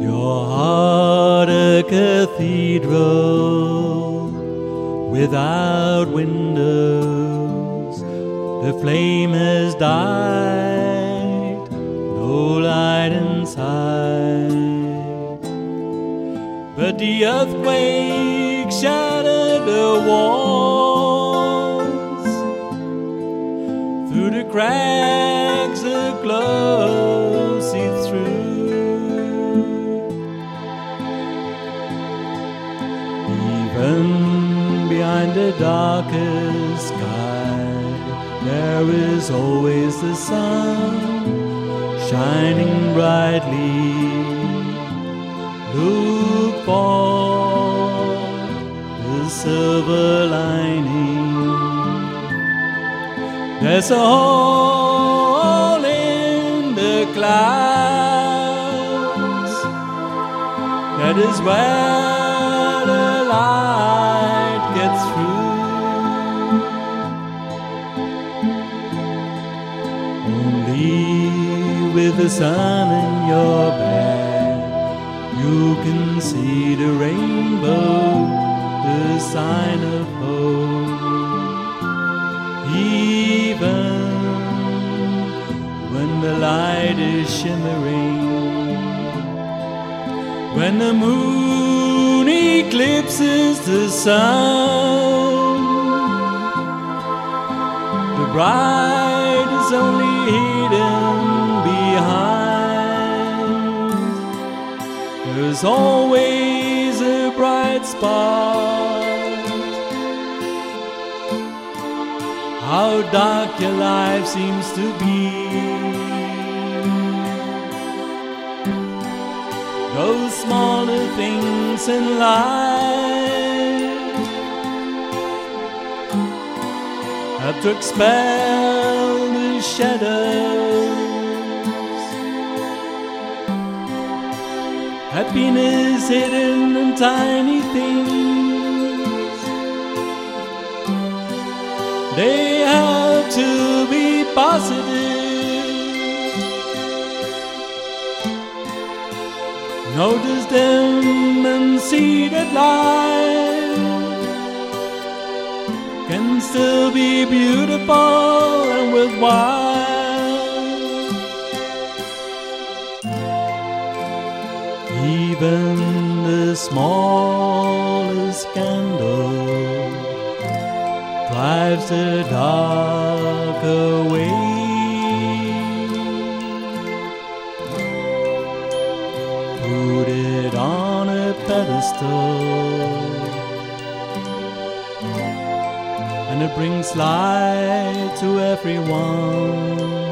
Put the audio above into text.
but a cathedral without windows. The flame has died, no light inside. But the earthquake shattered the walls. Behind the darkest sky, there is always the sun shining brightly. Look for the silver lining. There's a hole in the clouds. That is where with the sun in your back, you can see the rainbow, the sign of hope. Even when the light is shimmering, when the moon eclipses the sun, the bride There's always a bright spot. How dark your life seems to be. Those smaller things in life have to expel the shadows. Happiness hidden in tiny things. They have to be positive. Notice them and see that life can still be beautiful and worthwhile. Even the smallest candle drives the dark away. Put it on a pedestal, and it brings light to everyone.